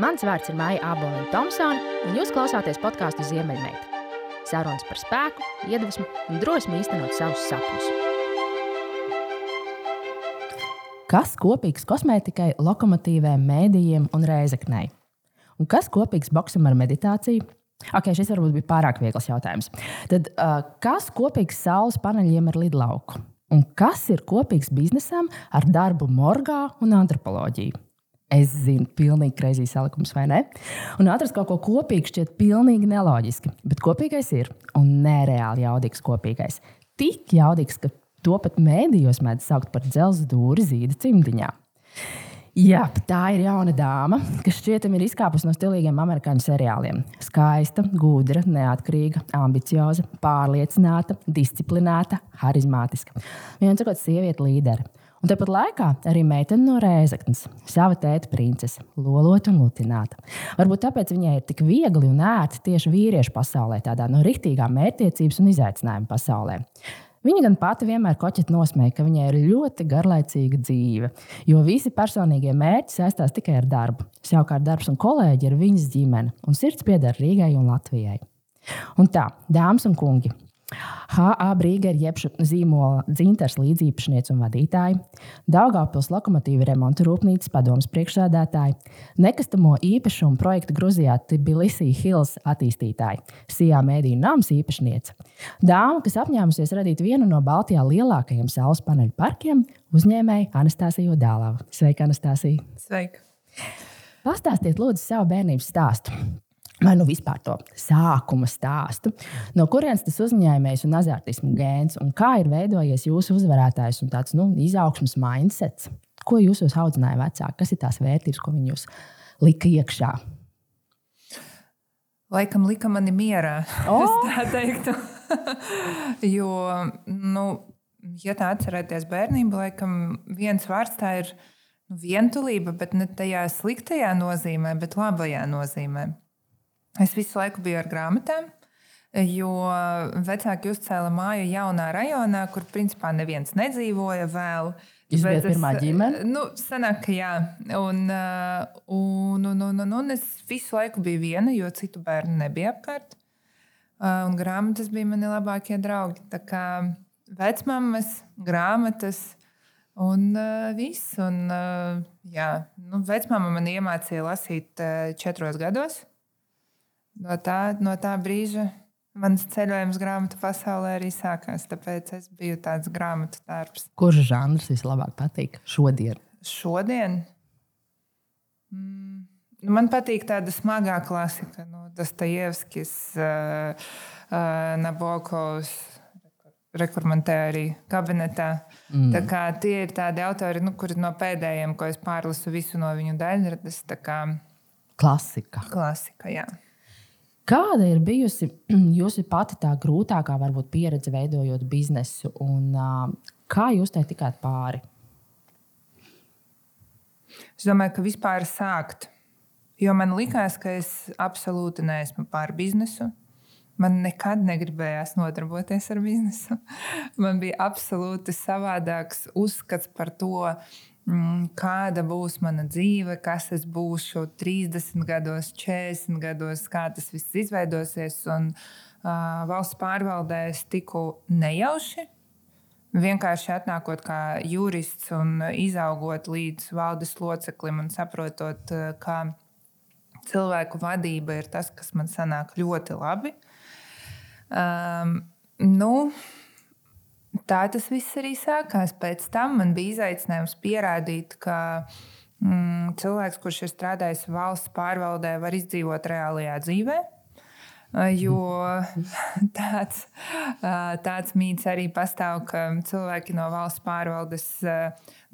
Mans vārds ir Maija Aboliņa Thompsone, un jūs klausāties podkāstu Ziemeļmeita. Sarunas par spēku, iedvesmu un drosmi īstenot savus sapņus. Kas kopīgs kosmētikai, lokomotīvēm, mēdījiem un rēzeknei? Un kas kopīgs boksam ar meditāciju? Okay, šis varbūt bija pārāk viegls jautājums. Tad, uh, kas kopīgs saules paneļiem ar lidlauku? Un kas ir kopīgs biznesam ar darbu morgā un antropoloģiju? Es zinu, pilnīgi kreizī salikums, vai ne? Un atrast kaut ko kopīgu šķiet pilnīgi neloģiski. Bet kopīgais ir un nereāli jaudīgs kopīgais. Tik jaudīgs, ka to pat mēdījos mēdz saukt par dzelzceļa dūri zīda cimdiņā. Jā, tā ir jauna dāma, kas šķietami ir izkāpusi no stilīgiem amerikāņu seriāliem. Skaista, gudra, neatkarīga, ambicioza, pārliecināta, disciplinēta, harizmātiska. Viens sakot, sieviete līderi. Un tāpat laikā arī meitene no Rēzaknes, sava tēta princese, lolota un lutināta. Varbūt tāpēc viņai ir tik viegli un ērti tieši vīriešu pasaulē, tādā no rīktīgām mērķtiecības un izaicinājuma pasaulē. Viņa gan pati vienmēr koķet nosmēja, ka viņai ir ļoti garlaicīga dzīve, jo visi personīgie mērķi saistās tikai ar darbu. Savukārt darbs un kolēģi ir viņas ģimene, un sirds pieder Rīgai un Latvijai. Un tā, dāmas un kungi, HA Brīgera jebšu zīmola dzintars līdziepašniece un vadītāja, Daugavpils lokomotīva remonta rūpnīcas padomas priekšsēdētāja, nekastamo īpašumu projekta Gruzijā Tbilisi Hills attīstītāja, Sijā mēdīņu nams īpašniece, dāma, kas apņēmusies radīt vienu no Baltijā lielākajiem saules paneļu parkiem, uzņēmēja Anastasija Dālava. Sveika, Anastasija! Sveika! Pastāstiet, lūdzu, savu bērnības stāstu vai nu vispār to sākuma stāstu, no kurienes tas uzņēmējs un azartismu gēns, un kā ir veidojies jūsu uzvarētājs un tāds nu, izaugsmas mindsets. Ko jūs audzināja vecāki? Kas ir tās vērtības, ko viņi jūs lika iekšā? Laikam lika mani mierā. Oh! Tā teiktu. jo, nu, ja tā atcerēties bērnību, laikam viens vārds tā ir nu, vientulība, bet ne tajā sliktajā nozīmē, bet labajā nozīmē. Es visu laiku biju ar grāmatām, jo vecāki uzcēla māju jaunā rajonā, kur principā neviens nedzīvoja vēl. Jūs bijat pirmā ģimene? Nu, sanāk, ka jā. Un, un, un, un, un, un es visu laiku biju viena, jo citu bērnu nebija apkārt. Un grāmatas bija mani labākie draugi. Tā kā vecmāmas, grāmatas un uh, viss. Un, uh, jā, nu, vecmāma man iemācīja lasīt uh, četros gados. No tā, no tā brīža mans ceļojums grāmatu pasaulē arī sākās. Tāpēc es biju tāds grāmatu darbs. Kurš žanrs vislabāk patīk šodien? Šodien? Mm. Man patīk tāda smagā klasika, nu, Dostojevskis, uh, uh, Nabokovs, rekurmentē arī kabinetā. Mm. Tie ir tādi autori, nu, kuri no pēdējiem, ko es pārlasu visu no viņu daļradas. Klasika. Klasika, jā. Kāda ir bijusi jūsu pati tā grūtākā varbūt, pieredze veidojot biznesu, un uh, kā jūs tai tikāt pāri? Es domāju, ka vispār sākt. Jo man likās, ka es absolūti neesmu pār biznesu. Man nekad negribējās nodarboties ar biznesu. Man bija absolūti savādāks uzskats par to, Mm, kāda būs mana dzīve, kas es būšu 30 gados, 40 gados, kā tas viss izveidosies. Un, uh, valsts pārvaldē es tiku nejauši. Vienkārši atnākot kā jurists un izaugot līdz valdes loceklim un saprotot, ka cilvēku vadība ir tas, kas man sanāk ļoti labi. Um, nu, tā tas viss arī sākās. Pēc tam man bija izaicinājums pierādīt, ka mm, cilvēks, kurš ir strādājis valsts pārvaldē, var izdzīvot reālajā dzīvē. Jo tāds, tāds mīts arī pastāv, ka cilvēki no valsts pārvaldes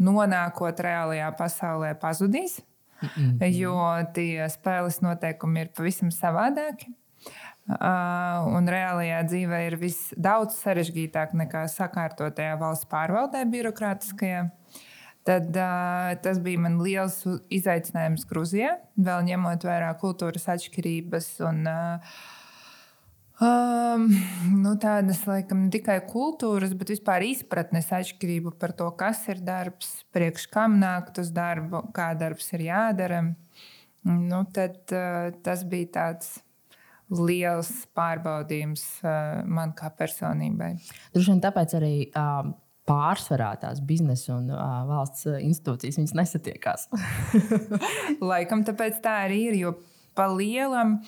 nonākot reālajā pasaulē pazudīs, jo tie spēles noteikumi ir pavisam savādāki. Un reālajā dzīvē ir viss daudz sarežģītāk nekā sakārtotajā valsts pārvaldē, birokrātiskajā. Tad, tas bija man liels izaicinājums Grūzijā, vēl ņemot vērā kultūras atšķirības un uh, um, nu, tādas, laikam, ne tikai kultūras, bet vispār izpratnes atšķirību par to, kas ir darbs, priekš kam nākt uz darbu, kā darbs ir jādara. Nu, tad, uh, tas bija tāds liels pārbaudījums uh, man kā personībai. Droši vien tāpēc arī um, pārsvarā tās biznesa un uh, valsts institūcijas nesatiekās. Laikam tāpēc tā arī ir, jo pa lielam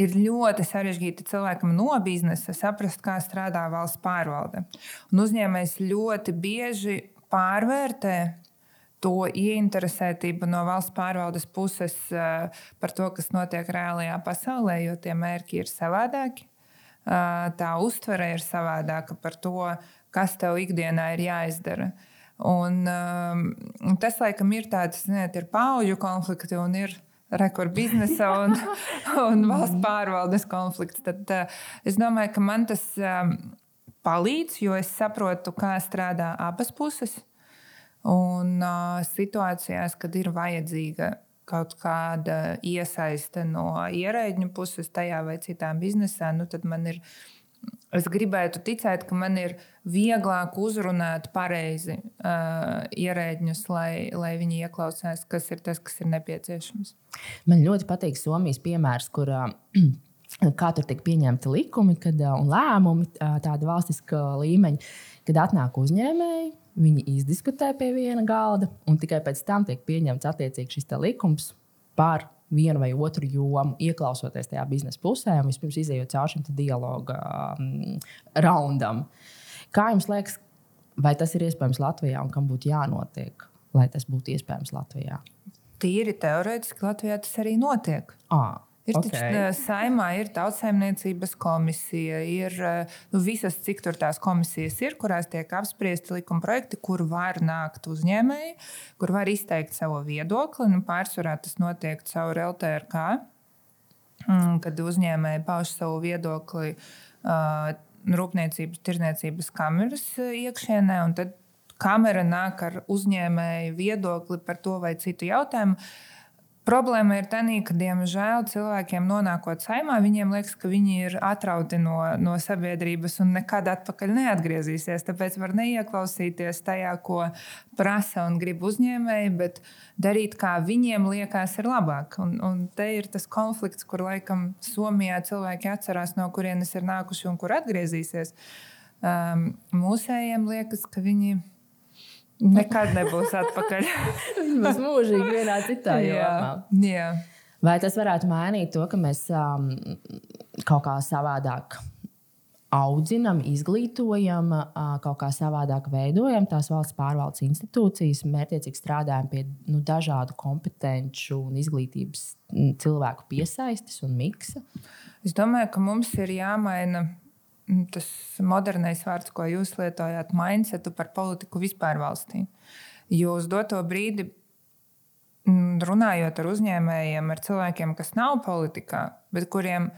ir ļoti sarežģīti cilvēkam no biznesa saprast, kā strādā valsts pārvalde. Un uzņēmējs ļoti bieži pārvērtē to ieinteresētību no valsts pārvaldes puses uh, par to, kas notiek reālajā pasaulē, jo tie mērķi ir savādāki. Uh, tā uztvere ir savādāka par to, kas tev ikdienā ir jāizdara. Un, um, tas, laikam, ir tāds, nezinu, ir pauģu konflikti un ir rekordu biznesa un, un valsts pārvaldes konflikts. Tad es domāju, ka man tas palīdz, jo es saprotu, kā strādā abas puses. Un uh, situācijās, kad ir vajadzīga kaut kāda iesaiste no ierēģņu puses tajā vai citā biznesā, nu, tad man ir. Es gribētu ticēt, ka man ir vieglāk uzrunāt pareizi uh, ierēģņus, lai, lai viņi ieklausās, kas ir tas, kas ir nepieciešams. Man ļoti patīk Somijas piemērs, kur uh, kā tur tiek pieņemti likumi kad, un lēmumi tāda valstiska līmeņa, kad atnāk uzņēmēji Viņi izdiskutē pie viena galda, un tikai pēc tam tiek pieņemts attiecīgi šis likums par vienu vai otru jomu, ieklausoties tajā biznesa pusē un vispirms izējot cauri šim dialogu um, raundam. Kā jums liekas, vai tas ir iespējams Latvijā un kam būtu jānotiek, lai tas būtu iespējams Latvijā? Tīri teorētiski Latvijā tas arī notiek. À. Ir okay. taču saimā, ir tautsājumniecības komisija, ir nu, visas, cik tur tās komisijas ir, kurās tiek apspriesti likuma projekti, kur var nākt uzņēmēji, kur var izteikt savu viedokli. Nu, pārsvarā tas notiek caur LTRK, mm, kad uzņēmēji pauž savu viedokli uh, Rūpniecības, Tirzniecības kameras iekšienē, un tad kamera nāk ar uzņēmēju viedokli par to vai citu jautājumu. Problēma ir tā, ka, diemžēl, cilvēkiem nonākot saimā, viņiem liekas, ka viņi ir atrauti no, no sabiedrības un nekad atpakaļ neatgriezīsies. Tāpēc var neieklausīties tajā, ko prasa un grib uzņēmēji, bet darīt, kā viņiem liekas, ir labāk. Un, un te ir tas konflikts, kur laikam Somijā cilvēki atcerās, no kurienes ir nākuši un kur atgriezīsies. Um, mūsējiem liekas, ka viņi ir Nekad nebūs atpakaļ. Vismaz mūžīgi vienā citā jomā. Jā. Vai tas varētu mainīt to, ka mēs um, kaut kā savādāk audzinam, izglītojam, uh, kaut kā savādāk veidojam tās valsts pārvaldes institūcijas, mērķiecīgi strādājam pie nu, dažādu kompetenci un izglītības cilvēku piesaistes un miksa? Es domāju, ka mums ir jāmaina tas modernais vārds, ko jūs lietojāt, mindsetu par politiku vispār valstī. Jo uz doto brīdi, mm, runājot ar uzņēmējiem, ar cilvēkiem, kas nav politikā, bet kuriem,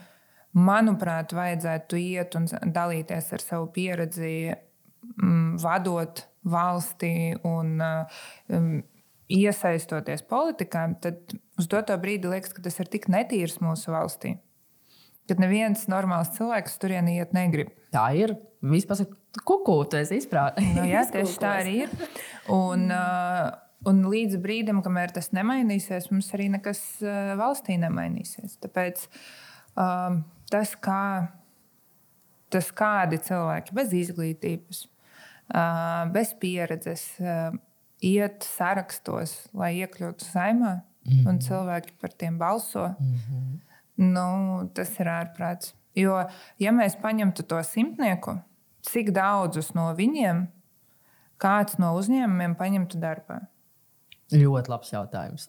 manuprāt, vajadzētu iet un dalīties ar savu pieredzi, mm, vadot valstī un um, iesaistoties politikā, tad uz doto brīdi liekas, ka tas ir tik netīrs mūsu valstī kad neviens normāls cilvēks turien iet negrib. Tā ir. Viņš pasaka, kuku, tu esi izprātījis. Nu, jā, tieši tā arī ir. Un, un līdz brīdim, kamēr tas nemainīsies, mums arī nekas valstī nemainīsies. Tāpēc tas, kā, tas kādi cilvēki bez izglītības, bez pieredzes, iet sarakstos, lai iekļūtu saimā, mm -hmm. un cilvēki par tiem balso. Mm -hmm Nu, tas ir ārprāts. Jo, ja mēs paņemtu to simtnieku, cik daudzus no viņiem kāds no uzņēmumiem paņemtu darbā? Ļoti labs jautājums.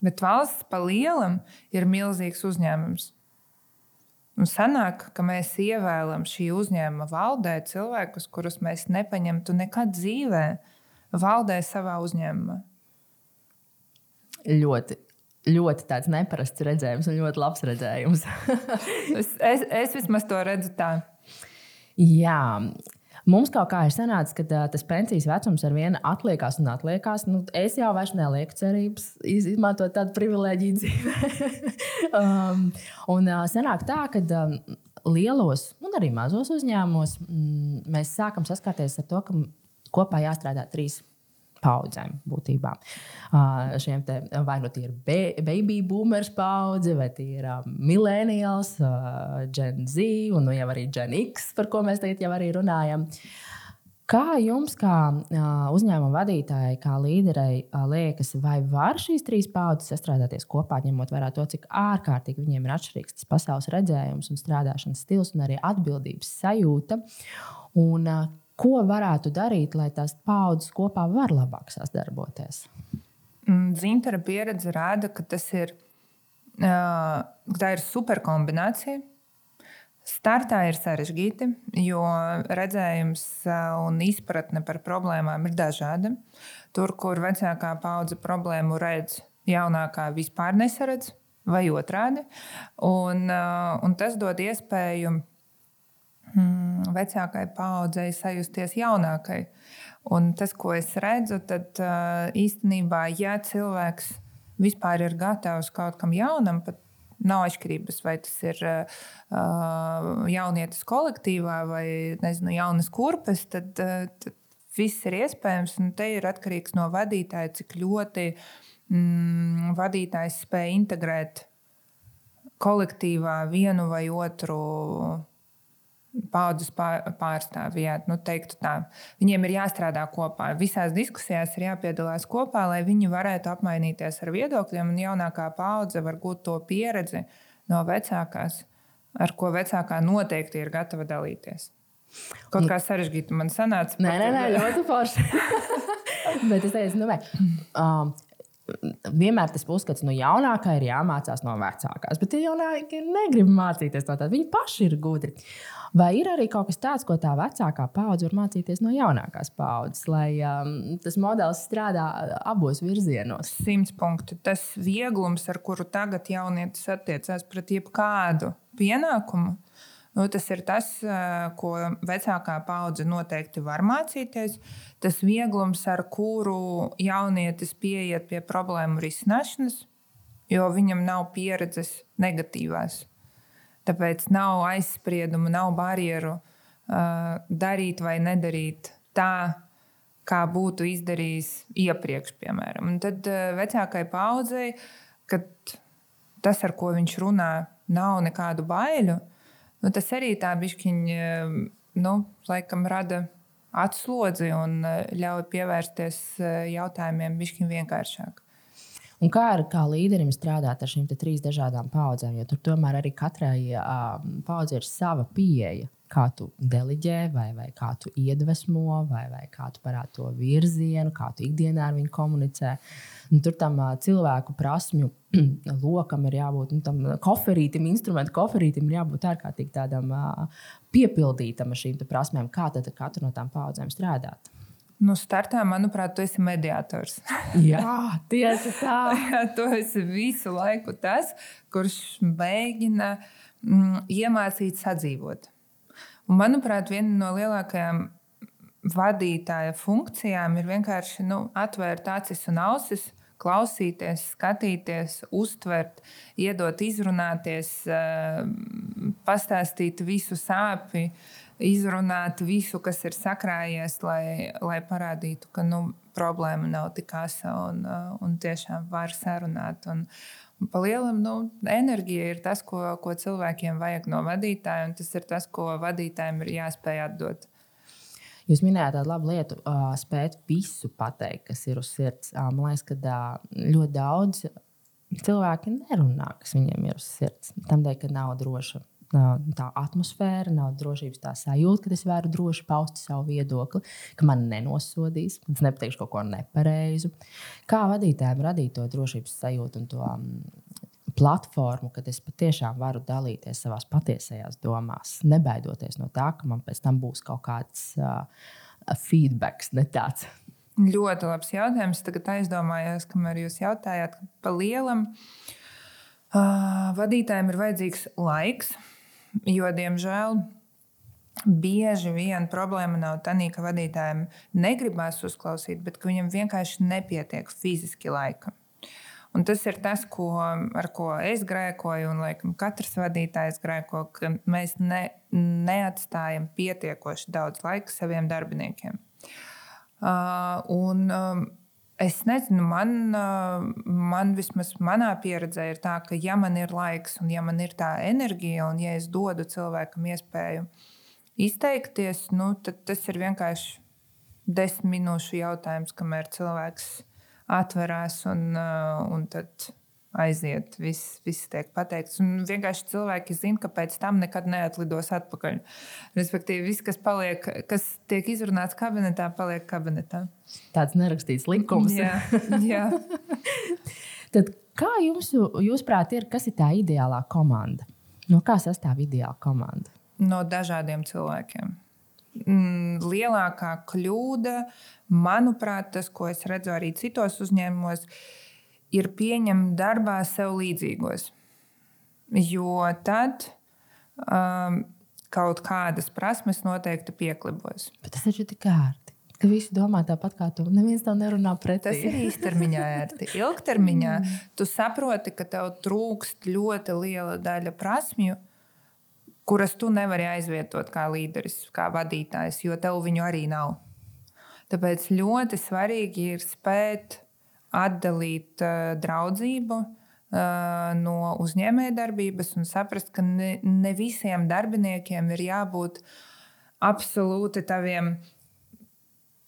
Bet valsts pa lielam ir milzīgs uzņēmums. Un sanāk, ka mēs ievēlam šī uzņēmuma valdē cilvēkus, kurus mēs nepaņemtu nekad dzīvē, valdē savā uzņēmumā. Ļoti, ļoti tāds neparasts redzējums un ļoti labs redzējums. es, es, es vismaz to redzu tā. Jā. Mums kaut kā ir sanācis, ka tā, tas pensijas vecums ar vienu atliekās un atliekās. Nu, es jau vairs nelieku cerības izmantot tādu privilēģiju dzīvē. um, un uh, sanāk tā, ka um, lielos un arī mazos uzņēmumos mm, mēs sākam saskarties ar to, ka kopā jāstrādā trīs paudzēm būtībā. Uh, šiem te, vai nu tie ir baby boomers paudze, vai tie ir uh, millennials, uh, Gen Z un nu, jau arī Gen X, par ko mēs tagad jau arī runājam. Kā jums, kā uzņēmuma vadītājai, kā līderei, liekas, vai var šīs trīs paudzes sastrādāties kopā, ņemot vērā to, cik ārkārtīgi viņiem ir atšķirīgs tas pasaules redzējums un strādāšanas stils un arī atbildības sajūta? Un, ko varētu darīt, lai tās paudzes kopā var labāk sadarboties? Mm, Zintara pieredze rāda, ka tas ir, tā ir super kombinācija. Startā ir sarežģīti, jo redzējums un izpratne par problēmām ir dažāda. Tur, kur vecākā paudze problēmu redz, jaunākā vispār nesaredz, vai otrādi. Un, un tas dod iespēju mm, vecākai paudzei sajusties jaunākai. Un tas, ko es redzu, tad īstenībā, ja cilvēks vispār ir gatavs kaut kam jaunam, pat nav atšķirības, vai tas ir uh, jaunietis kolektīvā vai nezinu, jaunas kurpes, tad, tad viss ir iespējams. Te ir atkarīgs no vadītāja, cik ļoti mm, vadītājs spēj integrēt kolektīvā vienu vai otru paudzes pārstāvjāt. Nu, Viņiem ir jāstrādā kopā. Visās diskusijās ir jāpiedalās kopā, lai viņi varētu apmainīties ar viedokļiem. Un jaunākā paudze var gūt to pieredzi no vecākās, ar ko vecākā noteikti ir gatava dalīties. Kaut kā sarežģīti man sanāca. Nē, nē, nē ļoti forši. Bet es teicu, nu, vai, um, vienmēr tas uzskats, ka nu, jaunākā ir jāmācās no vecākās. Bet tie jaunākie negrib mācīties no tādas. Viņi paši ir gudri. Vai ir arī kaut kas tāds, ko tā vecākā paudze var mācīties no jaunākās paudzes, lai um, tas modelis strādā abos virzienos? Simts punkti. Tas vieglums, ar kuru tagad jaunietis attiecās pret jebkādu pienākumu, Nu, tas ir tas, uh, ko vecākā paudze noteikti var mācīties. Tas vieglums, ar kuru jaunietis pieiet pie problēmu risināšanas, jo viņam nav pieredzes negatīvās. Tāpēc nav aizspriedumu, nav barjeru uh, darīt vai nedarīt tā, kā būtu izdarījis iepriekš, piemēram. Un tad uh, vecākai paudzei, kad tas, ar ko viņš runā, nav nekādu baiļu, nu, tas arī tā bišķiņa, nu, laikam rada atslodzi un uh, ļauj pievērsties uh, jautājumiem bišķiņ vienkāršāk. Un kā ar kā līderim strādāt ar šīm trīs dažādām paudzēm? Jo tur tomēr arī katrai uh, paudzei ir sava pieeja. Kā tu deliģē, vai, vai kā tu iedvesmo, vai, vai kā tu parādi to virzienu, kā tu ikdienā ar viņu komunicē. Un tur tam cilvēku prasmju lokam ir jābūt, nu, tam koferītam, instrumentu koferītam ir jābūt ārkārtīgi tādam piepildītam ar šīm prasmēm, kā tad katru no tām paudzēm strādāt. Nu, startā, manuprāt, tu esi mediātors. Jā, tieši tā. Jā, tu esi visu laiku tas, kurš mēģina mm, iemācīt sadzīvot. Un, manuprāt, viena no lielākajām vadītāja funkcijām ir vienkārši nu, atvērt acis un ausis, klausīties, skatīties, uztvert, iedot, izrunāties, eh, pastāstīt visu sāpju izrunāt visu, kas ir sakrājies, lai, lai parādītu, ka nu, problēma nav tik asa un, uh, un tiešām var sarunāt. Un, un pa lielam nu, enerģija ir tas, ko, ko cilvēkiem vajag no vadītāja, un tas ir tas, ko vadītājiem ir jāspēj atdot. Jūs minējāt tādu labu lietu, uh, spēt visu pateikt, kas ir uz sirds. Uh, man liekas, ka uh, ļoti daudz cilvēki nerunā, kas viņiem ir uz sirds. Tādēļ, ka nav droša tā atmosfēra, nav drošības tā sajūta, ka es varu droši paust savu viedokli, ka man nenosodīs, ka es nepateikšu kaut ko nepareizu. Kā vadītājiem radīt to drošības sajūtu un to um, platformu, kad es patiešām varu dalīties savās patiesajās domās, nebaidoties no tā, ka man pēc tam būs kaut kāds uh, feedback, ne tāds. Ļoti labs jautājums. Tagad aizdomājos, kamēr jūs jautājāt, pa lielam uh, vadītājiem ir vajadzīgs laiks, Jo, diemžēl, bieži vien problēma nav tā, ka vadītājiem negribas uzklausīt, bet viņam vienkārši nepietiek fiziski laika. Un tas ir tas, ko, ar ko es grēkoju, un laikam, katrs vadītājs grēko, ka mēs ne, neatstājam pietiekoši daudz laika saviem darbiniekiem. Uh, un, um, Es nezinu, man, man vismaz manā pieredzē ir tā, ka, ja man ir laiks, un ja man ir tā enerģija, un ja es dodu cilvēkam iespēju izteikties, nu, tad tas ir vienkārši desmit minūšu jautājums, kamēr cilvēks atverās un, un tad aiziet, viss, viss tiek pateikts. Un vienkārši cilvēki zina, ka pēc tam nekad neatlidos atpakaļ. Respektīvi, viss, kas, paliek, kas tiek izrunāts kabinetā, paliek kabinetā. Tāds nerakstīts likums. jā, jā. Tad kā jums, jūsuprāt, ir, kas ir tā ideālā komanda? No kā sastāv ideāla komanda? No dažādiem cilvēkiem. Mm, lielākā kļūda, manuprāt, tas, ko es redzu arī citos uzņēmumos, ir ir pieņemt darbā sev līdzīgos. Jo tad um, kaut kādas prasmes noteikti pieklibos. Bet tas taču ir tik ērti. Ka visi domā tāpat kā tu. Neviens tev nerunā pretī. Tas ir īstermiņā ērti. Ilgtermiņā mm. tu saproti, ka tev trūkst ļoti liela daļa prasmju, kuras tu nevari aizvietot kā līderis, kā vadītājs, jo tev viņu arī nav. Tāpēc ļoti svarīgi ir spēt atdalīt uh, draudzību uh, no uzņēmējdarbības un saprast, ka ne, ne visiem darbiniekiem ir jābūt absolūti taviem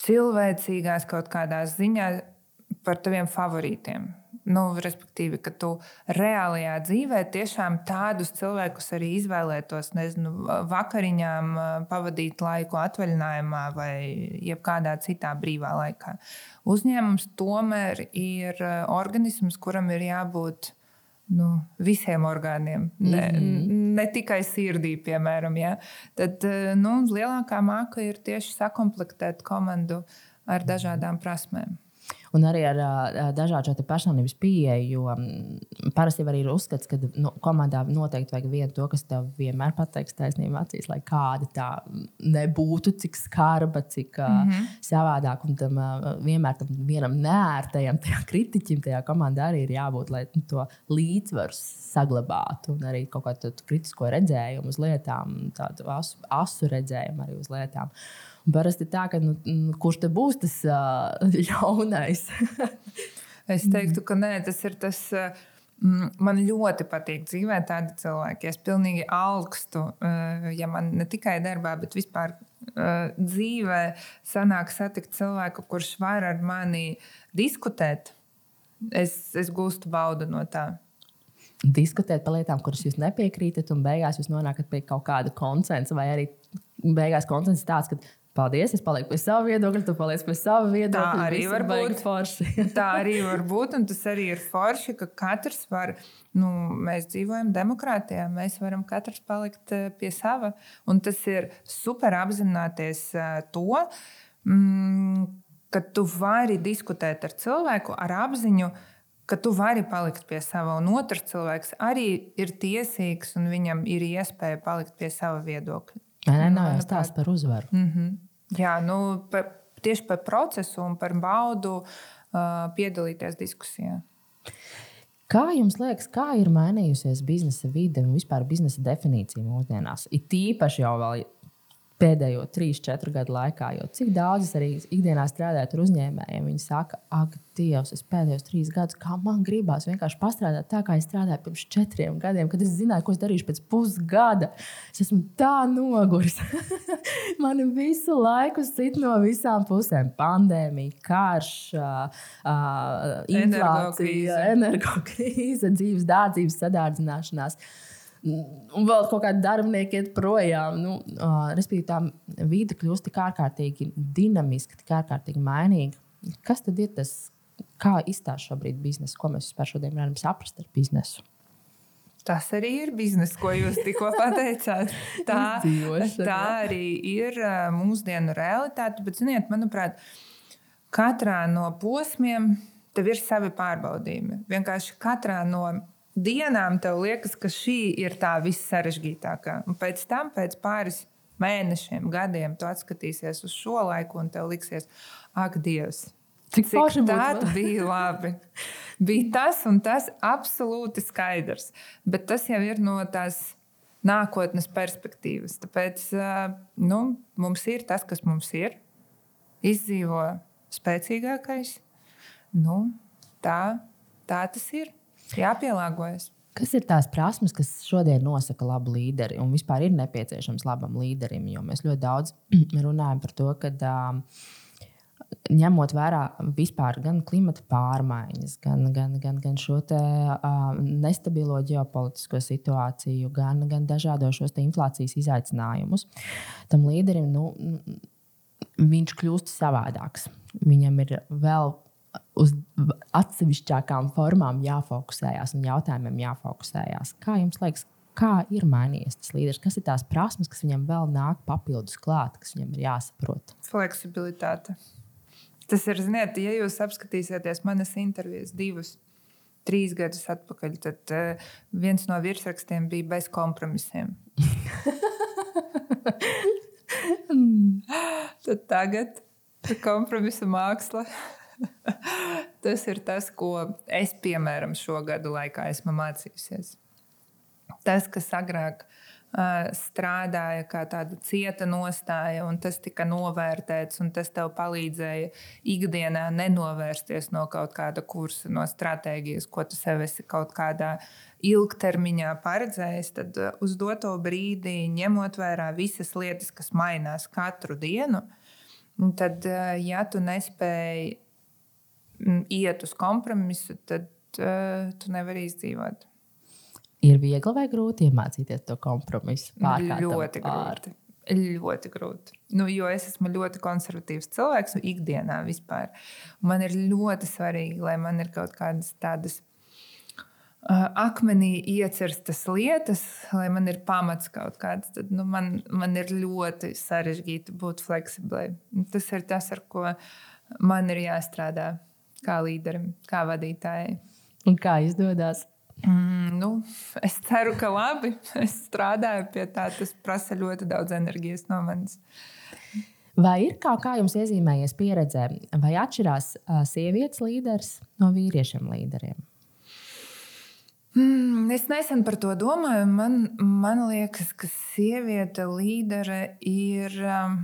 cilvēcīgās kaut kādā ziņā par taviem favorītiem. Nu, respektīvi, ka tu reālajā dzīvē tiešām tādus cilvēkus arī izvēlētos, nezinu, vakariņām, pavadīt laiku atvaļinājumā vai jebkādā citā brīvā laikā. Uzņēmums tomēr ir organisms, kuram ir jābūt nu, visiem orgāniem, ne, mm -hmm. ne tikai sirdī, piemēram. Ja? Tad nu, lielākā māka ir tieši sakomplektēt komandu ar dažādām prasmēm un arī ar uh, dažādu personības pieeju. Jo um, parasti arī ir uzskats, ka nu, komandā noteikti vajag vienu to, kas tev vienmēr pateiks taisnība acīs, lai kāda tā nebūtu, cik skarba, cik uh, mm -hmm. savādāk. Un tam uh, vienmēr tam vienam nērtajam kritiķim tajā komandā arī ir jābūt, lai nu, to līdzsvaru saglabātu un arī kaut kādu kritisko redzējumu uz lietām, tādu asu, asu redzējumu arī uz lietām. Uh, Parasti tā, ka nu, kurš te būs tas uh, ļaunais? es teiktu, ka nē, tas ir tas. Man ļoti patīk dzīvēt tādi cilvēki. Es pilnīgi augstu, ja man ne tikai darbā, bet vispār dzīvē sanāk satikt cilvēku, kurš var ar mani diskutēt. Es, es gūstu baudu no tā diskutēt par lietām, kuras jūs nepiekrītat, un beigās jūs nonākat pie kaut kāda konsensa, vai arī beigās konsensus tāds, ka Paldies, es palieku pie sava viedokļa, tu paliec pie sava viedokļa. Tā arī var būt forši. tā arī var būt, un tas arī ir forši, ka katrs var, nu, mēs dzīvojam demokrātijā, mēs varam katrs palikt eh, pie sava. Un tas ir super apzināties eh, to, mm, ka tu vari diskutēt ar cilvēku ar apziņu, ka tu vari palikt pie sava, un otrs cilvēks arī ir tiesīgs, un viņam ir iespēja palikt pie sava viedokļa. Nē, nav jau stāsts par uzvaru. Mm -hmm. Jā, nu, pa, tieši par procesu un par baudu uh, piedalīties diskusijā. Kā jums liekas, kā ir mainījusies biznesa vide un vispār biznesa definīcija mūsdienās? It īpaši jau vēl pēdējo 3-4 gadu laikā. Jo cik daudz es arī ikdienā strādāju ar uzņēmējiem, viņi saka, ak, Dievs, es pēdējos trīs gadus, kā man gribās vienkārši pastrādāt tā, kā es strādāju pirms četriem gadiem, kad es zināju, ko es darīšu pēc pusgada. Es esmu tā noguris. man visu laiku sit no visām pusēm - pandēmija, karš, inflācija, energokrīze, dzīves dārdzības sadārdzināšanās. Uh, un vēl kaut kādi darbinieki iet projām. Nu, uh, respektīvi, tā vide kļūst tik ārkārtīgi dinamiska, tik ārkārtīgi mainīga. Kas tad ir tas, kā izstāsta šobrīd biznesa, ko mēs vispār šodien varam saprast ar biznesu? Tas arī ir biznesa, ko jūs tikko pateicāt. Tā, tā arī ir mūsdienu realitāte. Bet, ziniet, manuprāt, katrā no posmiem tev ir savi pārbaudījumi. Vienkārši katrā no dienām tev liekas, ka šī ir tā vissarežģītākā. Un pēc tam, pēc pāris mēnešiem, gadiem, tu atskatīsies uz šo laiku un tev liksies, ak, Dievs! Cik, Cik tā bija labi. bija tas un tas absolūti skaidrs. Bet tas jau ir no tās nākotnes perspektīvas. Tāpēc nu, mums ir tas, kas mums ir. izdzīvo spēcīgākais. Nu, tā, tā tas ir. Jāpielāgojas. Kas ir tās prasmes, kas šodien nosaka labu līderi un vispār ir nepieciešams labam līderim? Jo mēs ļoti daudz runājam par to, ka uh, ņemot vērā vispār gan klimata pārmaiņas, gan, gan, gan, gan šo te, uh, nestabilo ģeopolitisko situāciju, gan, gan dažādos šos inflācijas izaicinājumus, tam līderim nu, viņš kļūst savādāks. Viņam ir vēl uz atsevišķākām formām jāfokusējas un jautājumiem jāfokusējas. Kā jums liekas, kā ir mainījies tas līderis? Kas ir tās prasmes, kas viņam vēl nāk papildus klāt, kas viņam ir jāsaprot? Fleksibilitāte. Tas ir, ziniet, ja jūs apskatīsieties manas intervijas divas, trīs gadus atpakaļ, tad uh, viens no virsrakstiem bija bez kompromisiem. tad tagad kompromisa māksla tas ir tas, ko es, piemēram, šo gadu laikā esmu mācījusies. Tas, kas agrāk uh, strādāja kā tāda cieta nostāja, un tas tika novērtēts, un tas tev palīdzēja ikdienā nenovērsties no kaut kāda kursa, no stratēģijas, ko tu sev esi kaut kādā ilgtermiņā paredzējis, tad uz doto brīdi, ņemot vērā visas lietas, kas mainās katru dienu, tad, ja tu nespēji iet uz kompromisu, tad uh, tu nevari izdzīvot. Ir viegli vai grūti iemācīties to kompromisu? Ļoti grūti. Ļoti grūti. Nu, jo es esmu ļoti konservatīvs cilvēks, nu, ikdienā vispār. Man ir ļoti svarīgi, lai man ir kaut kādas tādas uh, akmenī iecirstas lietas, lai man ir pamats kaut kāds. Tad nu, man, man ir ļoti sarežģīti būt fleksiblai. Tas ir tas, ar ko man ir jāstrādā kā līderim, kā vadītājai. Un kā izdodas? Mm, nu, es ceru, ka labi. Es strādāju pie tā. Tas prasa ļoti daudz enerģijas no manis. Vai ir kā, kā jums iezīmējies pieredze, vai atšķirās sievietes līderis no vīriešiem līderiem? Mm, es nesen par to domāju. Man, man liekas, ka sieviete līdere ir. Um,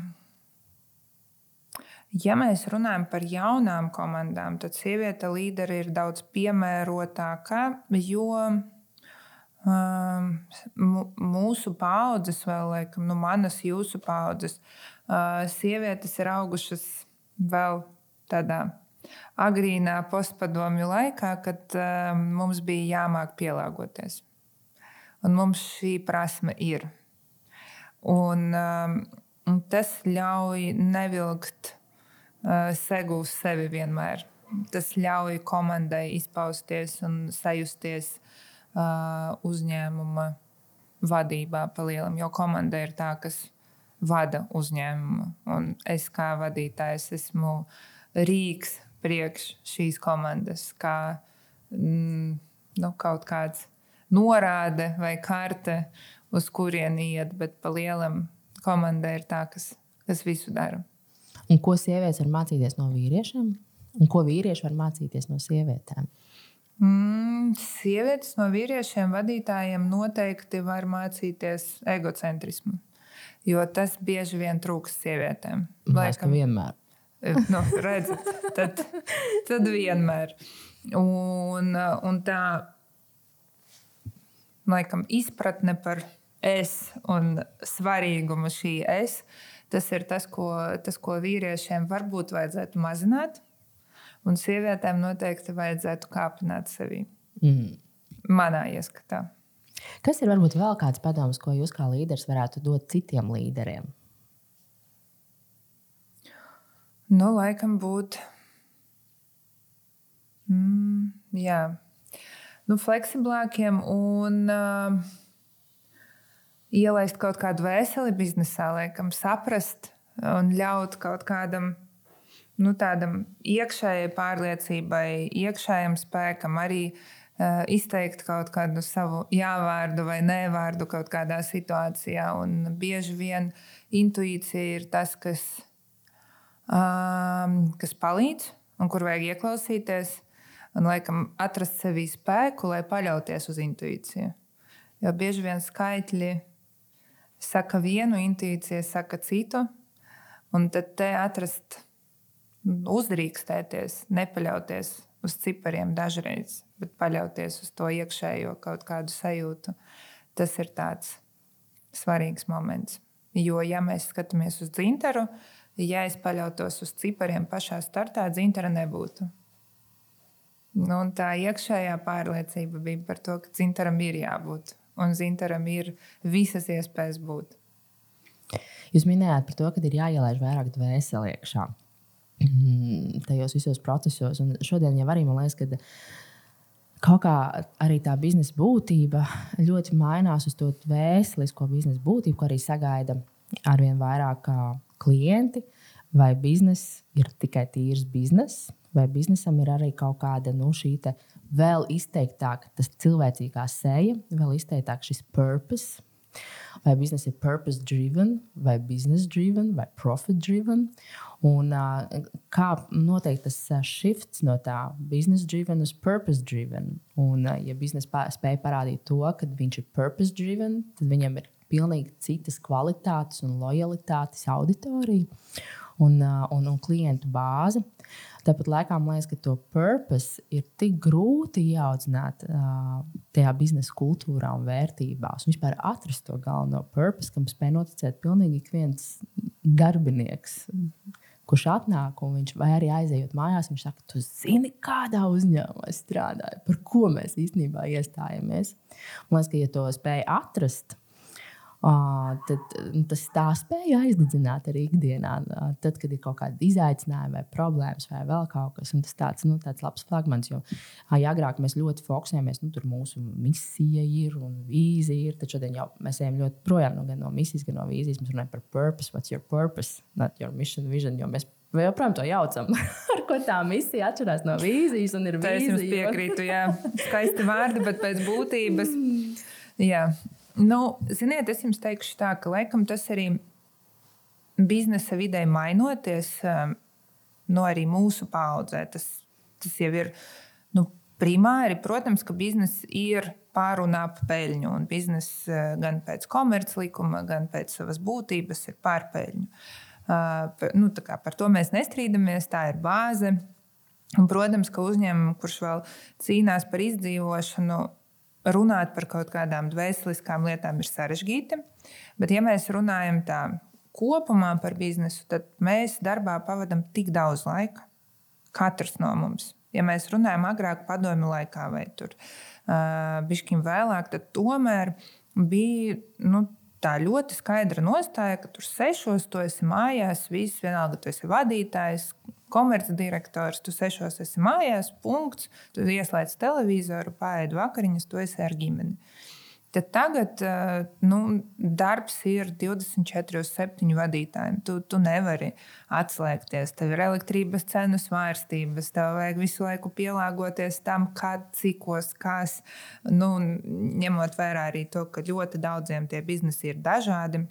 Ja mēs runājam par jaunām komandām, tad sieviete līderi ir daudz piemērotāka, jo um, mūsu paudzes, vēl laikam, nu, manas, jūsu paudzes, uh, sievietes ir augušas vēl tādā agrīnā postpadomju laikā, kad uh, mums bija jāmāk pielāgoties. Un mums šī prasme ir. Un, um, tas ļauj nevilkt Eh, segu uz sevi vienmēr. Tas ļauj komandai izpausties un sajusties uh, uzņēmuma vadībā palielam, jo komanda ir tā, kas vada uzņēmumu. Un es kā vadītājs esmu rīks priekš šīs komandas, kā mm, nu, kaut kāds norāde vai karte, uz kurien iet, bet palielam komanda ir tā, kas, kas visu dara. Un ko sievietes var mācīties no vīriešiem, un ko vīrieši var mācīties no sievietēm? Mm, sievietes no vīriešiem vadītājiem noteikti var mācīties egocentrismu, jo tas bieži vien trūks sievietēm. Laikam vienmēr. Eh, nu, redzat, tad, tad vienmēr. Un, un tā laikam, izpratne par es un svarīgumu šī es Tas ir tas, ko, tas, ko vīriešiem varbūt vajadzētu mazināt, un sievietēm noteikti vajadzētu kāpināt sevi. Mm. Manā ieskatā. Kas ir varbūt vēl kāds padoms, ko jūs kā līderis varētu dot citiem līderiem? Nu, laikam būt. Mm, jā, nu, fleksiblākiem un uh, ielaist kaut kādu veseli biznesā, laikam, saprast un ļaut kaut kādam nu, tādam iekšējai pārliecībai, iekšējam spēkam arī uh, izteikt kaut kādu savu jāvārdu vai nevārdu kaut kādā situācijā. Un bieži vien intuīcija ir tas, kas, um, kas palīdz un kur vajag ieklausīties. Un, laikam, atrast sevī spēku, lai paļauties uz intuīciju. Jo bieži vien skaitļi saka vienu, intuīcija saka citu. Un tad te atrast uzdrīkstēties, nepaļauties uz cipariem dažreiz, bet paļauties uz to iekšējo kaut kādu sajūtu. Tas ir tāds svarīgs moments. Jo, ja mēs skatāmies uz dzintaru, ja es paļautos uz cipariem pašā startā, dzintara nebūtu. Nu, tā iekšējā pārliecība bija par to, ka dzintaram ir jābūt un dzintaram ir visas iespējas būt. Jūs minējāt par to, ka ir jāielaiž vairāk dvēseli iekšā mm, tajos visos procesos. Un šodien jau arī man liekas, ka kaut kā arī tā biznesa būtība ļoti mainās uz to vēsturisko biznesa būtību, ko arī sagaida arvien vairāk klienti. Vai biznesa ir tikai tīrs bizness, vai biznesam ir arī kaut kāda nu, šī vēl izteiktāka, tas cilvēcīgā seja, vēl izteiktāk šis purpose. Vai biznesa ir purpose driven, vai business driven, vai profit driven. Un, uh, kā notiek tas uh, shifts no tā business driven uz purpose driven. Un, uh, ja biznesa spēja parādīt to, ka viņš ir purpose driven, tad viņam ir pilnīgi citas kvalitātes un lojalitātes auditorija un, uh, un, un klientu bāzi. Tāpat laikā man liekas, ka to purpose ir tik grūti ieaudzināt uh, tajā biznesa kultūrā un vērtībās. Un vispār atrast to galveno purpose, kam spēj noticēt pilnīgi ik viens darbinieks. Kurš atnāk un viņš arī aizejot mājās, viņš saka, tu zini, kādā uzņēmumā es strādāju, par ko mēs īstenībā iestājamies. Man liekas, ka, ja to spēj atrast, tad tas tā spēja aizdedzināt arī ikdienā. Tad, kad ir kaut kāda izaicinājuma vai problēmas vai vēl kaut kas, un tas tāds, nu, tāds labs flagmans. Jo ai, agrāk mēs ļoti fokusējāmies, nu, tur mūsu misija ir un vīzija ir. Tad šodien jau mēs ejam ļoti projām no, no misijas, gan no vīzijas. Mēs runājam par purpose, what's your purpose, not your mission, vision. Jo mēs joprojām to jaucam? Ar ko tā misija atšķirās no vīzijas? Es jums piekrītu, jā, skaisti vārdi, bet pēc būtības. Jā, Nu, ziniet, es jums teikšu tā, ka laikam tas arī biznesa vidē mainoties, um, no nu, arī mūsu paudzē. Tas, tas jau ir nu, primāri. Protams, ka biznesa ir pārunā pa peļņu, un biznesa uh, gan pēc komerclikuma, gan pēc savas būtības ir pārpeļņu. Uh, nu, par to mēs nestrīdamies, tā ir bāze. Un, protams, ka uzņēmumam, kurš vēl cīnās par izdzīvošanu, runāt par kaut kādām dvēseliskām lietām ir sarežģīti. Bet, ja mēs runājam tā kopumā par biznesu, tad mēs darbā pavadām tik daudz laika. Katrs no mums. Ja mēs runājam agrāk, padomju laikā vai tur uh, bišķiņ vēlāk, tad tomēr bija nu, tā ļoti skaidra nostāja, ka tur sešos tu esi mājās, viss vienalga, tu esi vadītājs, komercdirektors, tu sešos esi mājās, punkts, tu ieslēdz televizoru, pārēdi vakariņas, tu esi ar ģimeni. Tad tagad eh, nu, darbs ir 24, 7 vadītājiem. Tu, tu nevari atslēgties. Tev ir elektrības cenu svārstības, tev vajag visu laiku pielāgoties tam, kad, cikos, kas. Nu, ņemot vērā arī to, ka ļoti daudziem tie biznesi ir dažādi.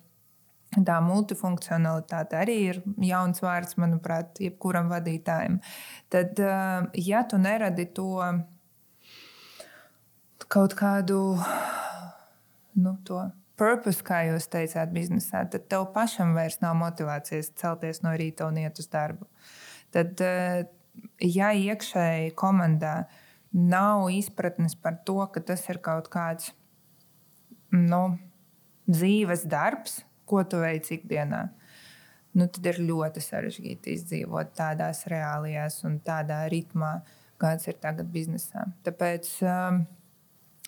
Tā multifunkcionalitāte arī ir jauns vārds, manuprāt, jebkuram vadītājam. Tad, eh, ja tu neradi to kaut kādu nu, to purpose, kā jūs teicāt, biznesā, tad tev pašam vairs nav motivācijas celties no rīta un iet uz darbu. Tad, eh, ja iekšēji komandā nav izpratnes par to, ka tas ir kaut kāds nu, dzīves darbs, ko tu veici ikdienā, nu, tad ir ļoti sarežģīti izdzīvot tādās reālijās un tādā ritmā, kāds ir tagad biznesā. Tāpēc um,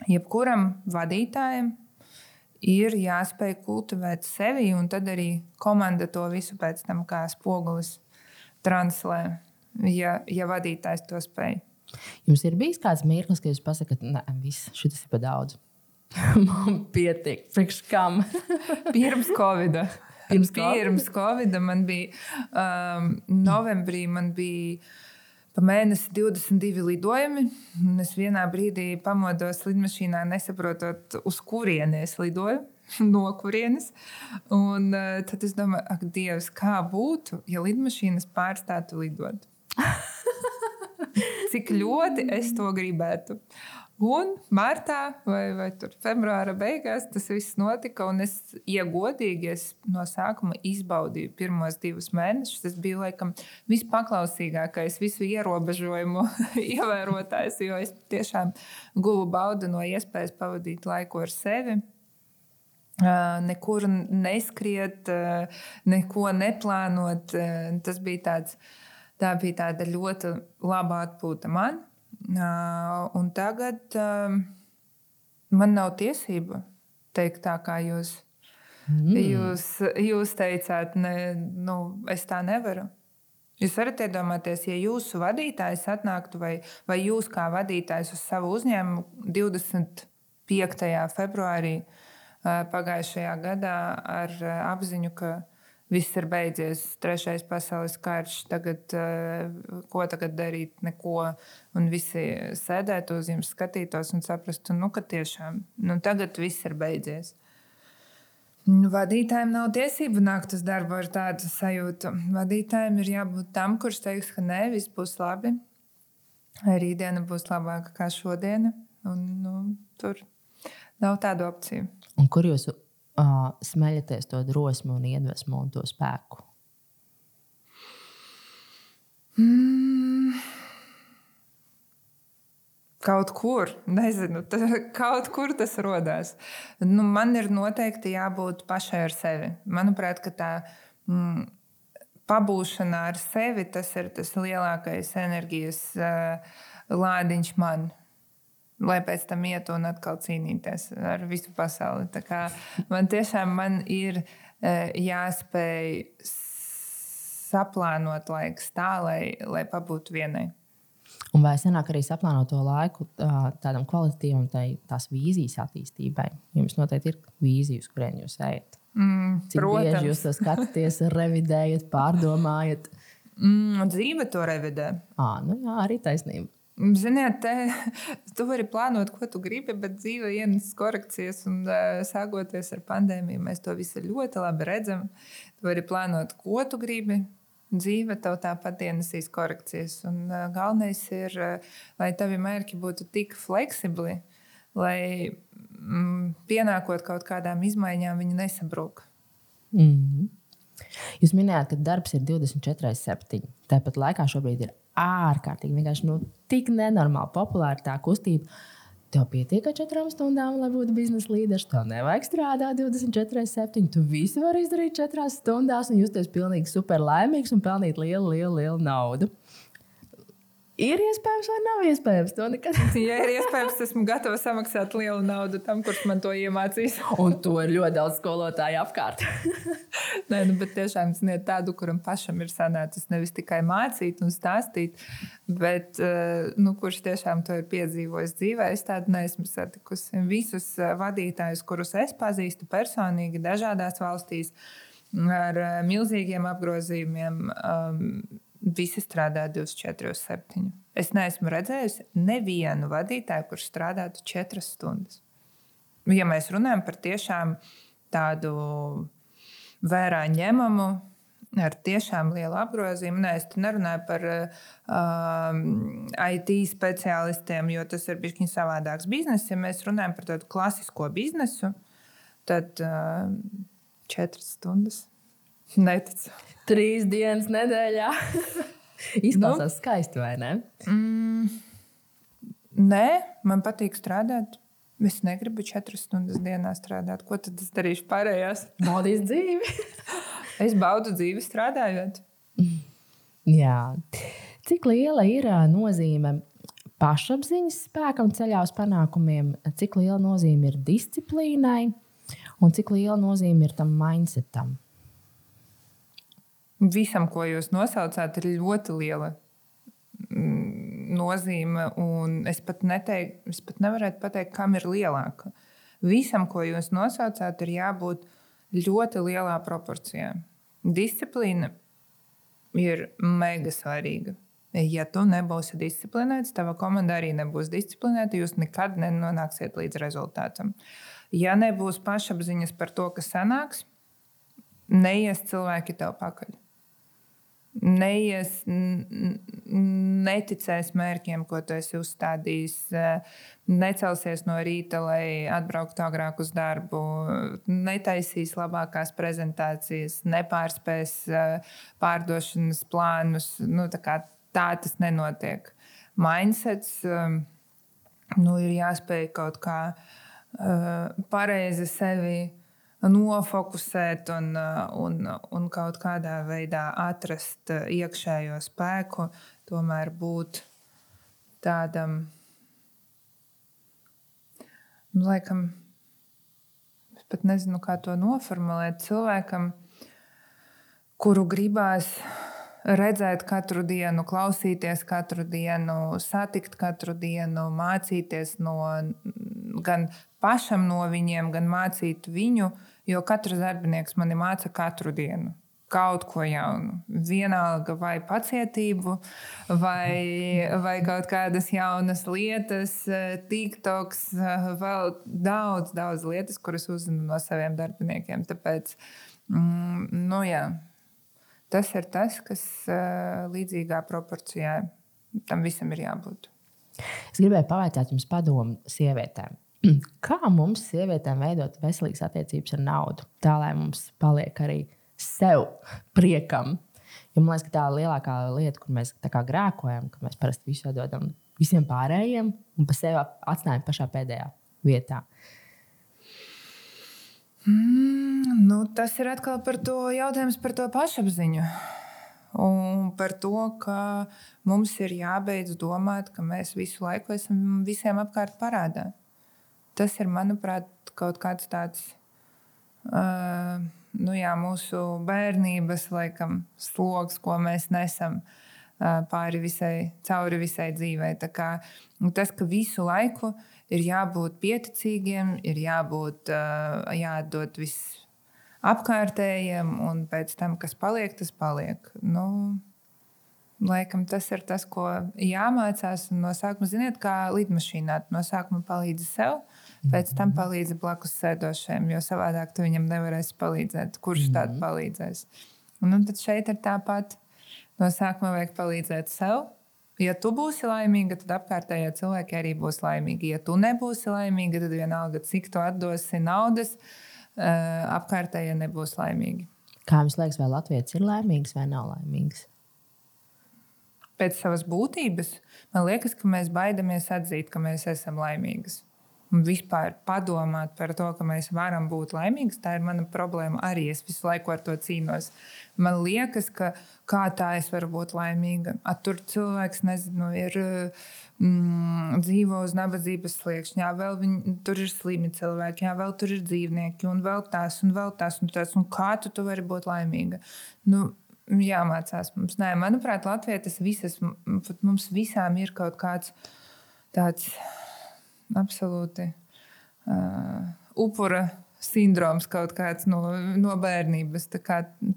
jebkuram vadītājam ir jāspēj kultivēt sevi, un tad arī komanda to visu pēc tam kā spogulis translē, ja, ja vadītājs to spēj. Jums ir bijis kāds mirklis, kad jūs pasakāt, ka šis ir par daudz. man pietiek. Priekš kam? Pirms Covid. Pirms Covid, Pirms COVID man bija um, novembrī, man bija pa mēnesi 22 lidojumi. Es vienā brīdī pamodos lidmašīnā, nesaprotot, uz kurieni es lidoju. No kurienes. Un, uh, tad es domāju, ak, Dievs, kā būtu, ja lidmašīnas pārstātu lidot? Cik ļoti es to gribētu. Un martā vai, vai februāra beigās tas viss notika. Es, ja godīgi, es no sākuma izbaudīju pirmos divus mēnešus. Tas bija laikam vispaklausīgākais, visu ierobežojumu ievērotājs, jo es tiešām guvu baudu no iespējas pavadīt laiku ar sevi. Nekur neskriet, neko neplānot. Tas bija tāds, tā bija tāda ļoti laba atpūta man. Un tagad man nav tiesība teikt tā, kā jūs. Mm. Jūs, jūs teicāt, ne, nu, es tā nevaru. Jūs varat iedomāties, ja jūsu vadītājs atnāktu vai, vai jūs kā vadītājs uz savu uzņēmumu 25. februārī pagājušajā gadā ar apziņu, ka viss ir beidzies, trešais pasaules karš, tagad, eh, ko tagad darīt, neko. Un visi sēdētu uz jums, skatītos un saprastu, nu, ka tiešām nu, tagad viss ir beidzies. Nu, vadītājiem nav tiesību nākt uz darbu ar tādu sajūtu. Vadītājiem ir jābūt tam, kurš teiks, ka nē, viss būs labi. Rītdiena būs labāka nekā šodiena. Un, nu, tur nav tādu opciju. Un kur jūs uh, smeļaties to drosmi un iedvesmu un to spēku? Mm. Kaut kur, nezinu, tā, kaut kur tas radās. Nu, man ir noteikti jābūt pašai ar sevi. Manuprāt, tā mm, pabūšana ar sevi tas ir tas lielākais enerģijas uh, lādiņš man lai pēc tam iet un atkal cīnīties ar visu pasauli. Man tiešām man ir e, jāspēj saplānot laiks tā, lai, lai pabūtu vienai. Un vai senāk arī saplānot to laiku tādam kvalitatīvam, tai, tās vīzijas attīstībai? Jums noteikti ir vīzija, uz kurien jūs ejat. Mm, Cik protams. bieži jūs to skatāties, revidējat, pārdomājat? Mm, dzīve to revidē. À, nu jā, arī taisnība. Ziniet, te, tu vari plānot, ko tu gribi, bet dzīve ienes korekcijas. Un, sākoties ar pandēmiju, mēs to visu ļoti labi redzam. Tu vari plānot, ko tu gribi. Dzīve tev tāpat ienesīs korekcijas. Un, galvenais ir, lai tavi mērķi būtu tik fleksibli, lai mm, pienākot kaut kādām izmaiņām, viņi nesabrūk. Mm -hmm. Jūs minējāt, ka darbs ir 24,7. Tāpat laikā šobrīd ir ārkārtīgi vienkārši nu, tik nenormāli populāra tā kustība. Tev pietiek ar četrām stundām, lai būtu biznesa līderis. Tev nevajag strādāt 24, 7. Tu visu vari izdarīt četrās stundās un justies pilnīgi super laimīgs un pelnīt lielu, lielu, lielu naudu. Ir iespējams, vai nav iespējams to nekad? ja ir iespējams, esmu gatava samaksāt lielu naudu tam, kurš man to iemācīs. Un to ir ļoti daudz skolotāju apkārt. Nē, nu, bet tiešām ziniet, tādu, kuram pašam ir sanācis nevis tikai mācīt un stāstīt, bet eh, nu, kurš tiešām to ir piedzīvojis dzīvē. Es tādu neesmu satikusi. Visus eh, vadītājus, kurus es pazīstu personīgi, dažādās valstīs, ar eh, milzīgiem apgrozījumiem. Um, Visi strādā 24, 7. Es neesmu redzējusi nevienu vadītāju, kurš strādātu 4 stundas. Ja mēs runājam par tiešām tādu vērā ņemamu, ar tiešām lielu apgrozījumu. Nē, es nerunāju par um, IT speciālistiem, jo tas ir bijis savādāks bizness. Ja mēs runājam par tādu klasisko biznesu, tad uh, četras stundas neticu. Trīs dienas nedēļā. Izklausās nu, skaisti, vai ne? Mm, nē, man patīk strādāt. Es negribu četras stundas dienā strādāt. Ko tad es darīšu pārējās? Baudīs dzīvi. es baudu dzīvi strādājot. Jā. Cik liela ir nozīme pašapziņas spēkam ceļā uz panākumiem, cik liela nozīme ir disciplīnai un cik liela nozīme ir tam mindsetam? Visam, ko jūs nosaucāt, ir ļoti liela mm, nozīme. Es pat, neteik, es pat nevarētu pateikt, kam ir lielāka. Visam, ko jūs nosaucāt, ir jābūt ļoti lielā proporcijā. Disciplīna ir mega svarīga. Ja tu nebūsi disciplinēts, tava komanda arī nebūs disciplinēta, jūs nekad nenonāksiet līdz rezultātam. Ja nebūs pašapziņas par to, kas sanāks, neies cilvēki tev pakaļ. Neies, neticēs mērķiem, ko tu esi uzstādījis, necelsies no rīta, lai atbrauktu agrāk uz darbu, netaisīs labākās prezentācijas, nepārspēs pārdošanas plānus. Nu, tā, tā tas nenotiek. Mindsets nu, ir jāspēj kaut kā pareizi sevi nofokusēt un, un, un kaut kādā veidā atrast iekšējo spēku, tomēr būt tādam, nu, laikam, es pat nezinu, kā to noformulēt, cilvēkam, kuru gribās redzēt katru dienu, klausīties katru dienu, satikt katru dienu, mācīties no gan pašam no viņiem, gan mācīt viņu, jo katrs darbinieks mani māca katru dienu. Kaut ko jaunu. Vienalga vai pacietību, vai, vai kaut kādas jaunas lietas, TikToks, vēl daudz, daudz lietas, kuras uzzinu no saviem darbiniekiem. Tāpēc, mm, nu jā, tas ir tas, kas līdzīgā proporcijā tam visam ir jābūt. Es gribēju pavaicāt jums padomu sievietēm. Kā mums, sievietēm, veidot veselīgas attiecības ar naudu, tā lai mums paliek arī sev priekam? Jo man liekas, ka tā ir lielākā lieta, kur mēs grēkojam, ka mēs parasti visu dodam visiem pārējiem un pa sevi atstājam pašā pēdējā vietā. Mm, nu, tas ir atkal par to jautājums par to pašapziņu. Un par to, ka mums ir jābeidz domāt, ka mēs visu laiku esam visiem apkārt parādā tas ir, manuprāt, kaut kāds tāds. Uh, nu jā, mūsu bērnības laikam, sloks, ko mēs nesam uh, pāri visai, cauri visai dzīvei. Kā, nu, tas, ka visu laiku ir jābūt pieticīgiem, ir jābūt uh, jādod viss apkārtējiem, un pēc tam, kas paliek, tas paliek. Nu, Laikam tas ir tas, ko jāmācās. No sākuma, ziniet, kā lidmašīnā. No sākuma palīdzi sev, pēc tam palīdzi blakus sēdošajam, jo savādāk tu viņam nevarēsi palīdzēt. Kurš mm -hmm. tādu palīdzēs? Un, un tad šeit ir tāpat. No sākuma vajag palīdzēt sev. Ja tu būsi laimīga, tad apkārtējie cilvēki arī būs laimīgi. Ja tu nebūsi laimīga, tad vienalga, cik tu atdosi naudas, eh, apkārtējie nebūs laimīgi. Kā jums liekas, vai Latvijas ir laimīgs vai nav laimīgs? Pēc savas būtības man liekas, ka mēs baidamies atzīt, ka mēs esam laimīgas un vispār padomāt par to, ka mēs varam būt laimīgi, tā ir mana problēma arī. Es visu laiku ar to cīnos. Man liekas, ka kā tā es varu būt laimīga. A, tur cilvēks nezinu, ir. Mm, dzīvo uz nabadzības sliekšņa, vēl viņi, tur ir slimi cilvēki, jā, vēl tur ir dzīvnieki, un vēl tās, un vēl tās, un tās. Un kā tu, tu vari būt laimīga? Nu, jāmācās mums. Nē, manuprāt, Latvijā tas visas, mums visām ir kaut kāds tāds absolūti uh, upura sindroms kaut kāds no, no bērnības. Tā,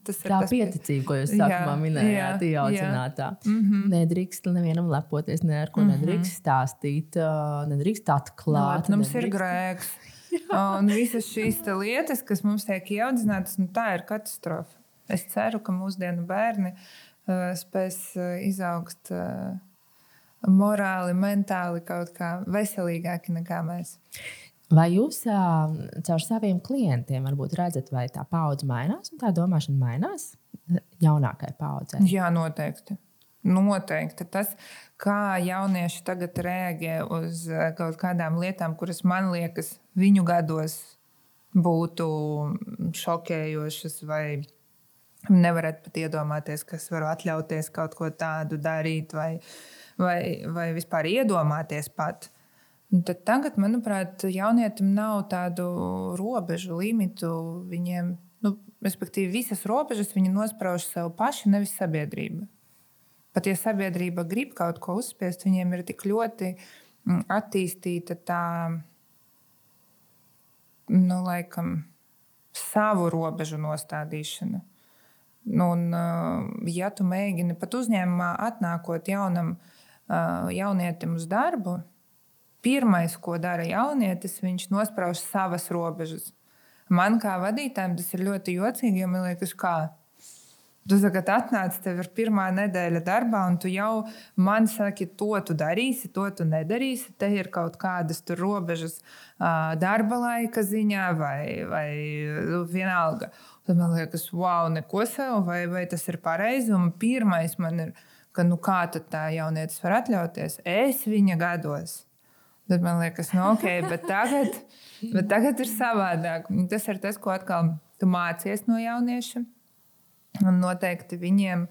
tas ir tā tas pieticība, ko jūs sākumā minējāt, ieaudzinātā. Mm -hmm. Nedrīkst nevienam lepoties, ne ar ko mm -hmm. nedrīkst stāstīt, nedrīkst atklāt. No, mums nedrīkst... ir grēks. Un visas šīs lietas, kas mums tiek ieaudzinātas, nu, tā ir katastrofa. Es ceru, ka mūsdienu bērni uh, spēs uh, izaugt. Uh, morāli, mentāli kaut kā veselīgāki nekā mēs. Vai jūs caur saviem klientiem varbūt redzat, vai tā paudze mainās un tā domāšana mainās jaunākajai paudzei? Jā, noteikti. Noteikti tas, kā jaunieši tagad reaģē uz kaut kādām lietām, kuras man liekas, viņu gados būtu šokējošas, vai nevarat pat iedomāties, kas var atļauties kaut ko tādu darīt. Vai, uh, vai, vai vispār iedomāties pat. Tad tagad, manuprāt, jaunietim nav tādu robežu, limitu. Viņiem, nu, respektīvi, visas robežas viņi nosprauž sev paši, nevis sabiedrība. Pat ja sabiedrība grib kaut ko uzspiest, viņiem ir tik ļoti mm, attīstīta tā, nu, laikam, savu robežu nostādīšana. Nu, un, ja tu mēģini pat uzņēmumā atnākot jaunam uh, jaunietim uz darbu, pirmais, ko dara jaunietis, viņš nosprauž savas robežas. Man kā vadītājam tas ir ļoti jocīgi, jo man liekas, kā Tu tagad atnāc, tev ir pirmā nedēļa darbā, un tu jau man saki, to tu darīsi, to tu nedarīsi. Te ir kaut kādas robežas darba laika ziņā, vai, vai nu, vienalga. Tad man liekas, wow, neko sev, vai, vai tas ir pareizi. Un pirmais man ir, ka nu, kā tā jaunietis var atļauties? Es viņa gados. Tad man liekas, nu, ok, bet tagad, bet tagad ir savādāk. Tas ir tas, ko atkal tu mācies no jauniešiem. Un noteikti viņiem.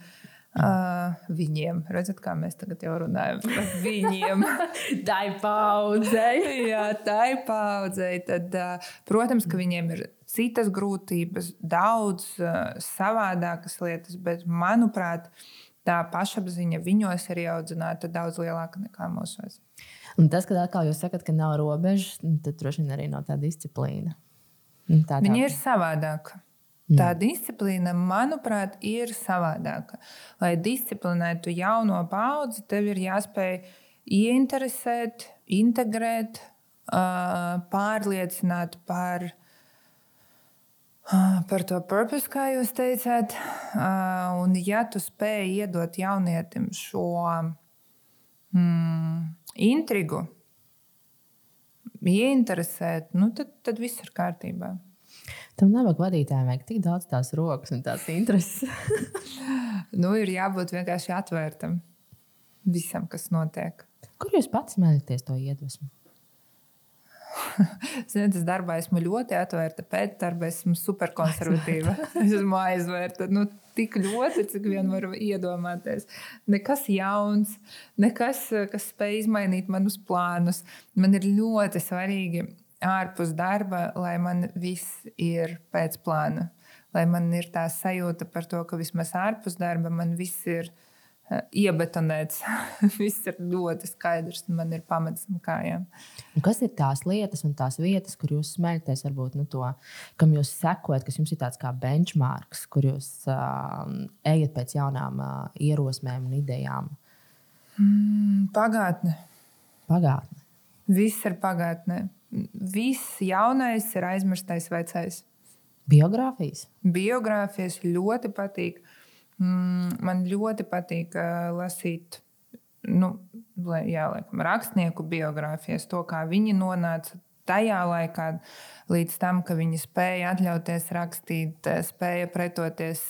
Uh, viņiem, redzat, kā mēs tagad jau runājam par viņiem. tai paudzei. Jā, tai paudzei. Tad, uh, protams, ka viņiem ir citas grūtības, daudz uh, savādākas lietas, bet manuprāt, tā pašapziņa viņos ir audzināta daudz lielāka nekā mūsos. Un tas, ka atkal jūs sakat, ka nav robežas, tad droši vien arī nav tā disciplīna. Tā, tā. Viņa ir savādāka. Tā disciplīna, manuprāt, ir savādāka. Lai disciplinētu jauno paudzi, tev ir jāspēj ieinteresēt, integrēt, pārliecināt par, par to purpose, kā jūs teicāt. Un, ja tu spēj iedot jaunietim šo mm, intrigu, ieinteresēt, nu, tad, tad viss ir kārtībā. Tam nabaga vadītājiem vajag tik daudz tās rokas un tās intereses. nu, ir jābūt vienkārši atvērtam visam, kas notiek. Kur jūs pats mēģināties to iedvesmu? Ziniet, es darbā esmu ļoti atvērta, pēc darba esmu superkonservatīva. es esmu aizvērta nu, tik ļoti, cik vien varu iedomāties. Nekas jauns, nekas, kas spēj izmainīt manus plānus. Man ir ļoti svarīgi ārpus darba, lai man viss ir pēc plāna. Lai man ir tā sajūta par to, ka vismaz ārpus darba man viss ir uh, iebetonēts. viss ir ļoti skaidrs, un man ir pamats un kājām. Un kas ir tās lietas un tās vietas, kur jūs smējaties, varbūt nu, to, kam jūs sekojat, kas jums ir tāds kā benchmarks, kur jūs uh, ejat pēc jaunām uh, ierosmēm un idejām? Mm, pagātne. Pagātne. Viss ir pagātnē viss jaunais ir aizmirstais vecais. Biogrāfijas? Biogrāfijas ļoti patīk. Mm, man ļoti patīk lasīt nu, jā, laikam, rakstnieku biogrāfijas, to, kā viņi nonāca tajā laikā līdz tam, ka viņi spēja atļauties rakstīt, spēja pretoties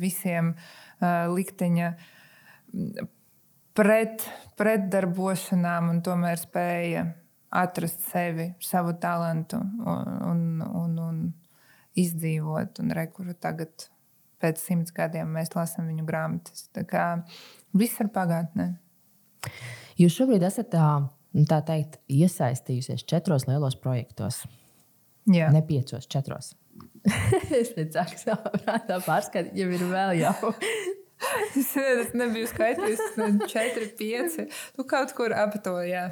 visiem likteņa pret, pretdarbošanām un tomēr spēja atrast sevi, savu talantu un, un, un, un izdzīvot. Un rekuru tagad, pēc simts gadiem, mēs lasām viņu grāmatas. Tā kā viss ir pagātnē. Jūs šobrīd esat tā, tā teikt, iesaistījusies četros lielos projektos. Jā. Ne piecos, četros. es nezinu, kā tā pārskatīt, jau ir vēl jau. es nebiju skaitījis, 4, 5. Nu, kaut kur ap to. Jā.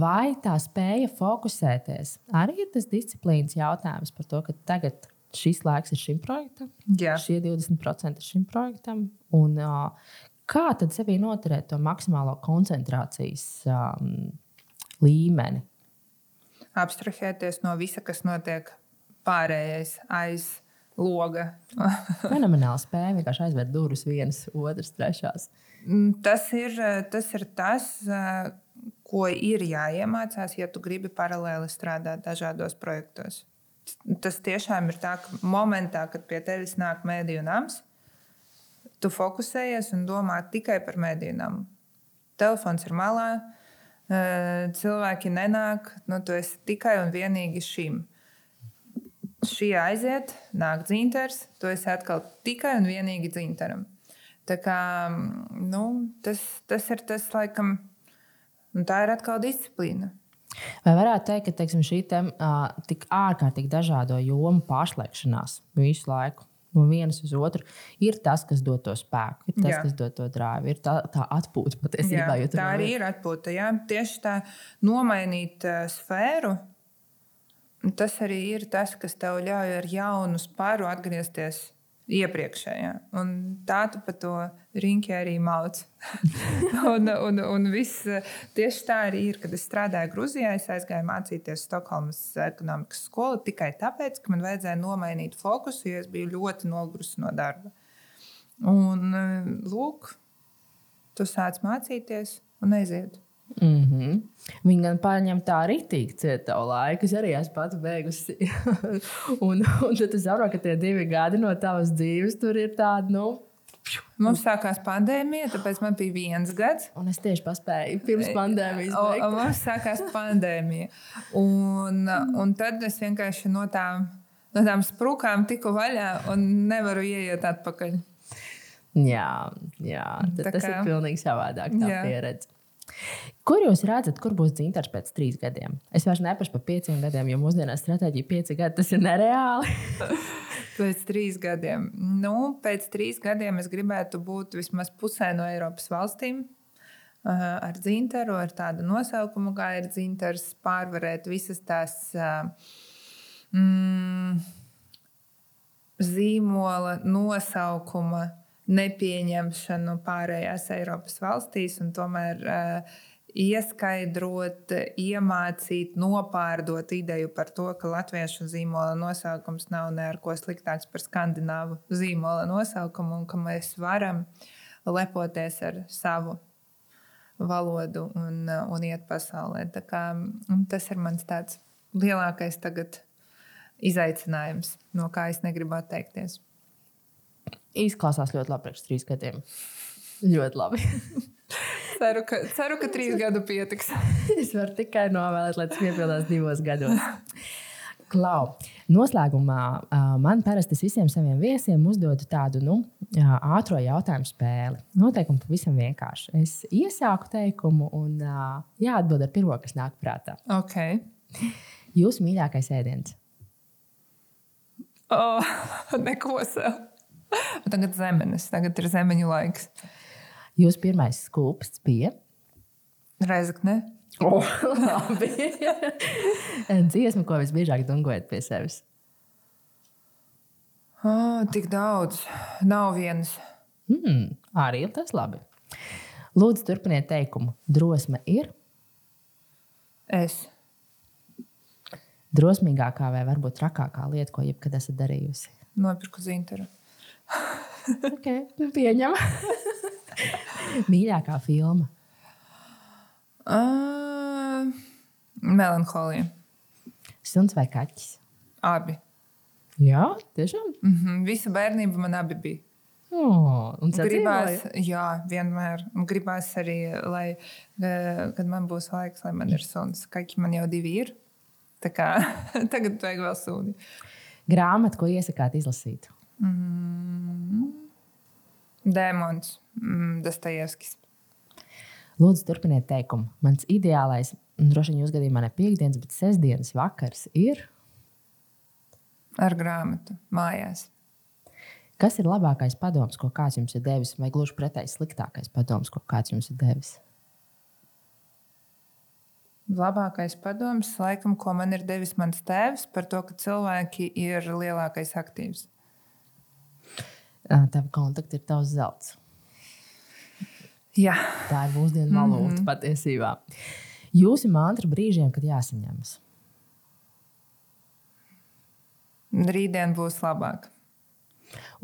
Vai tā spēja fokusēties arī ir tas disciplīnas jautājums par to, ka tagad šis laiks ir šim projektam, Jā. šie 20% ir šim projektam. Un, uh, kā tad sevī noturēt to maksimālo koncentrācijas um, līmeni? Abstrahēties no visa, kas notiek pārējais aiz loga. Fenomenāli spēja vienkārši aizvērt durvis vienas, otras, trešās. Mm, tas ir tas, ir tas ko ir jāiemācās, ja tu gribi paralēli strādāt dažādos projektos. Tas tiešām ir tā, ka momentā, kad pie tevis nāk mēdīņu nams, tu fokusējies un domā tikai par mēdīņu namu. Telefons ir malā, eh, cilvēki nenāk, nu, tu esi tikai un vienīgi šim. Šī aiziet, nāk dzintars, tu esi atkal tikai un vienīgi dzintaram. Tā kā, nu, tas, tas ir tas, laikam, tā ir atkal disciplīna. Vai varētu teikt, ka teiksim, šī tem, uh, tik ārkārtīgi dažādo jomu pārslēgšanās visu laiku no vienas uz otru ir tas, kas dod to spēku, ir tas, jā. kas dod to drāvi, ir tā, tā atpūta patiesībā. Jā, tā arī ir atpūta. Jā. Tieši tā nomainīt uh, sfēru. Tas arī ir tas, kas tev ļauj ar jaunu spāru atgriezties iepriekšējā. Un tā tu pa to riņķi arī mauc. un, un, un viss tieši tā arī ir. Kad es strādāju Grūzijā, es aizgāju mācīties Stokholmas ekonomikas skolu tikai tāpēc, ka man vajadzēja nomainīt fokusu, jo es biju ļoti nogurusi no darba. Un uh, lūk, tu sāc mācīties un aiziet. Mm -hmm. Viņa gan pārņem tā rītīgi ciet tavu laiku. Es arī esmu pats beigusi. un, un tad es saprotu, ka tie divi gadi no tavas dzīves tur ir tādi, nu, Mums sākās pandēmija, tāpēc man bija viens gads. Un es tieši paspēju pirms pandēmijas. O, o, mums sākās pandēmija. Un, un tad es vienkārši no tām, no tām sprūkām tiku vaļā un nevaru ieiet atpakaļ. Jā, jā tas kā, ir pilnīgi savādāk. Tā jā. pieredze. Kur jūs redzat, kur būs dzintars pēc trīs gadiem? Es vairs nepašu par pieciem gadiem, jo mūsdienās stratēģija pieci gadi tas ir nereāli. pēc trīs gadiem. Nu, pēc trīs gadiem es gribētu būt vismaz pusē no Eiropas valstīm. Ar dzintaru, ar tādu nosaukumu, kā ir dzintars, pārvarēt visas tās mm, zīmola nosaukuma nepieņemšanu pārējās Eiropas valstīs un tomēr uh, ieskaidrot, iemācīt, nopārdot ideju par to, ka latviešu zīmola nosaukums nav neko sliktāks par skandināvu zīmola nosaukumu un ka mēs varam lepoties ar savu valodu un, un iet pasaulē. Kā, tas ir mans tāds lielākais tagad izaicinājums, no kā es negribu atteikties. Izklausās ļoti labi priekš trīs gadiem. Ļoti labi. ceru, ka, ceru, ka trīs gadu pietiks. es varu tikai novēlēt, lai tas piepildās divos gados. Klau, noslēgumā man parasti visiem saviem viesiem uzdodu tādu nu, ātrā jautājumu spēli. Noteikumi pavisam vienkārši. Es iesāku teikumu un jāatbild ar pirmo, kas nāk prātā. Okay. Jūsu mīļākais ēdiens? Oh, neko sev. Tagad zemenes, tagad ir zemeņu laiks. Jūsu pirmais skūpsts bija? Reizekne. Oh, labi. Dziesma, ko visbiežāk dungojat pie sevis? Oh, tik daudz. Nav vienas. Mm, arī tas labi. Lūdzu, turpiniet teikumu. Drosme ir? Es. Drosmīgākā vai varbūt trakākā lieta, ko jebkad esat darījusi? Nopirku zintaru okay, pieņem. Mīļākā filma? Uh, melanholija. Suns vai kaķis? Abi. Jā, tiešām. Mm -hmm. Visa bērnība man abi bija. Oh, gribās, jā, vienmēr. Un gribās arī, lai, kad man būs laiks, lai man ir suns. Kaķi man jau divi ir. Tā kā tagad vajag vēl suni. Grāmatu, ko iesakāt izlasīt? Mm. Dēmons, mm, Dostojevskis. Lūdzu, turpiniet teikumu. Mans ideālais, droši vien jūs gadījumā ne piekdienas, bet sestdienas vakars ir. Ar grāmatu mājās. Kas ir labākais padoms, ko kāds jums ir devis, vai gluži pretēji sliktākais padoms, ko kāds jums ir devis? Labākais padoms, laikam, ko man ir devis mans tēvs, par to, ka cilvēki ir lielākais aktīvs. Tava kontakta ir tavs zelts. Jā. Tā ir mūsdienu valūta mm -hmm. patiesībā. Jūsu mantra brīžiem, kad jāsaņemas. Rītdien būs labāk.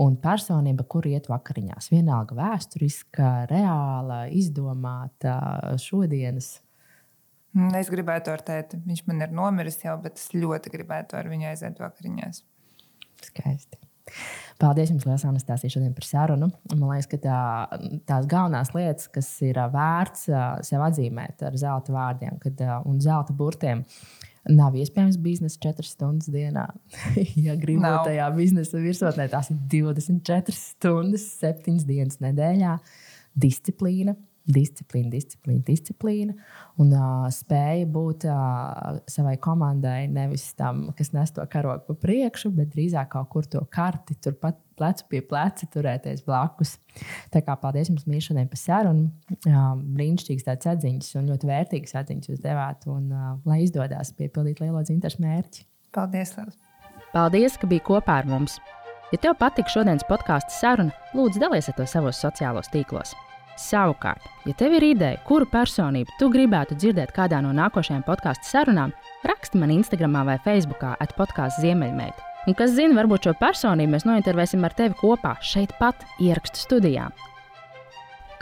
Un personība, kur iet vakariņās, vienalga vēsturiska, reāla, izdomāta, šodienas. Es gribētu ar tēti. Viņš man ir nomiris jau, bet es ļoti gribētu ar viņu aiziet vakariņās. Skaisti. Paldies jums, Lielas Anastasija, šodien par sarunu. Man liekas, ka tā, tās galvenās lietas, kas ir vērts sev atzīmēt ar zelta vārdiem kad, un zelta burtiem, nav iespējams biznesa 4 stundas dienā. ja gribat tajā biznesa virsotnē, tās ir 24 stundas, 7 dienas nedēļā. Disciplīna, disciplīna, disciplīna, disciplīna un uh, spēja būt uh, savai komandai nevis tam, kas nes to karogu pa priekšu, bet drīzāk kaut kur to karti, turpat plecu pie pleca turēties blakus. Tā kā paldies jums, Mīšanai, par sarunu. Uh, brīnišķīgs tāds atziņas un ļoti vērtīgs atziņas jūs devāt, un uh, lai izdodas piepildīt lielo dzintašu mērķi. Paldies! Liels. Paldies, ka biji kopā ar mums! Ja tev patika šodienas podkāstu saruna, lūdzu, dalies ar to savos sociālos tīklos. Savukārt, ja tev ir ideja, kuru personību tu gribētu dzirdēt kādā no nākošajām podkāstu sarunām, raksti man Instagram vai Facebook atpodkāstu Ziemeļmeita Un kas zina, varbūt šo personību mēs nointervēsim ar tevi kopā, šeit pat, ierakstu studijā.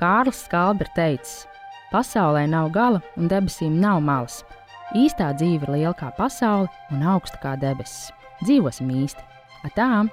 Kārlis Skalbi ir teicis, pasaulē nav gala un debesīm nav malas. Īstā dzīve ir liela kā pasaule un augsta kā debesis. Dzīvosim īsti! Atām!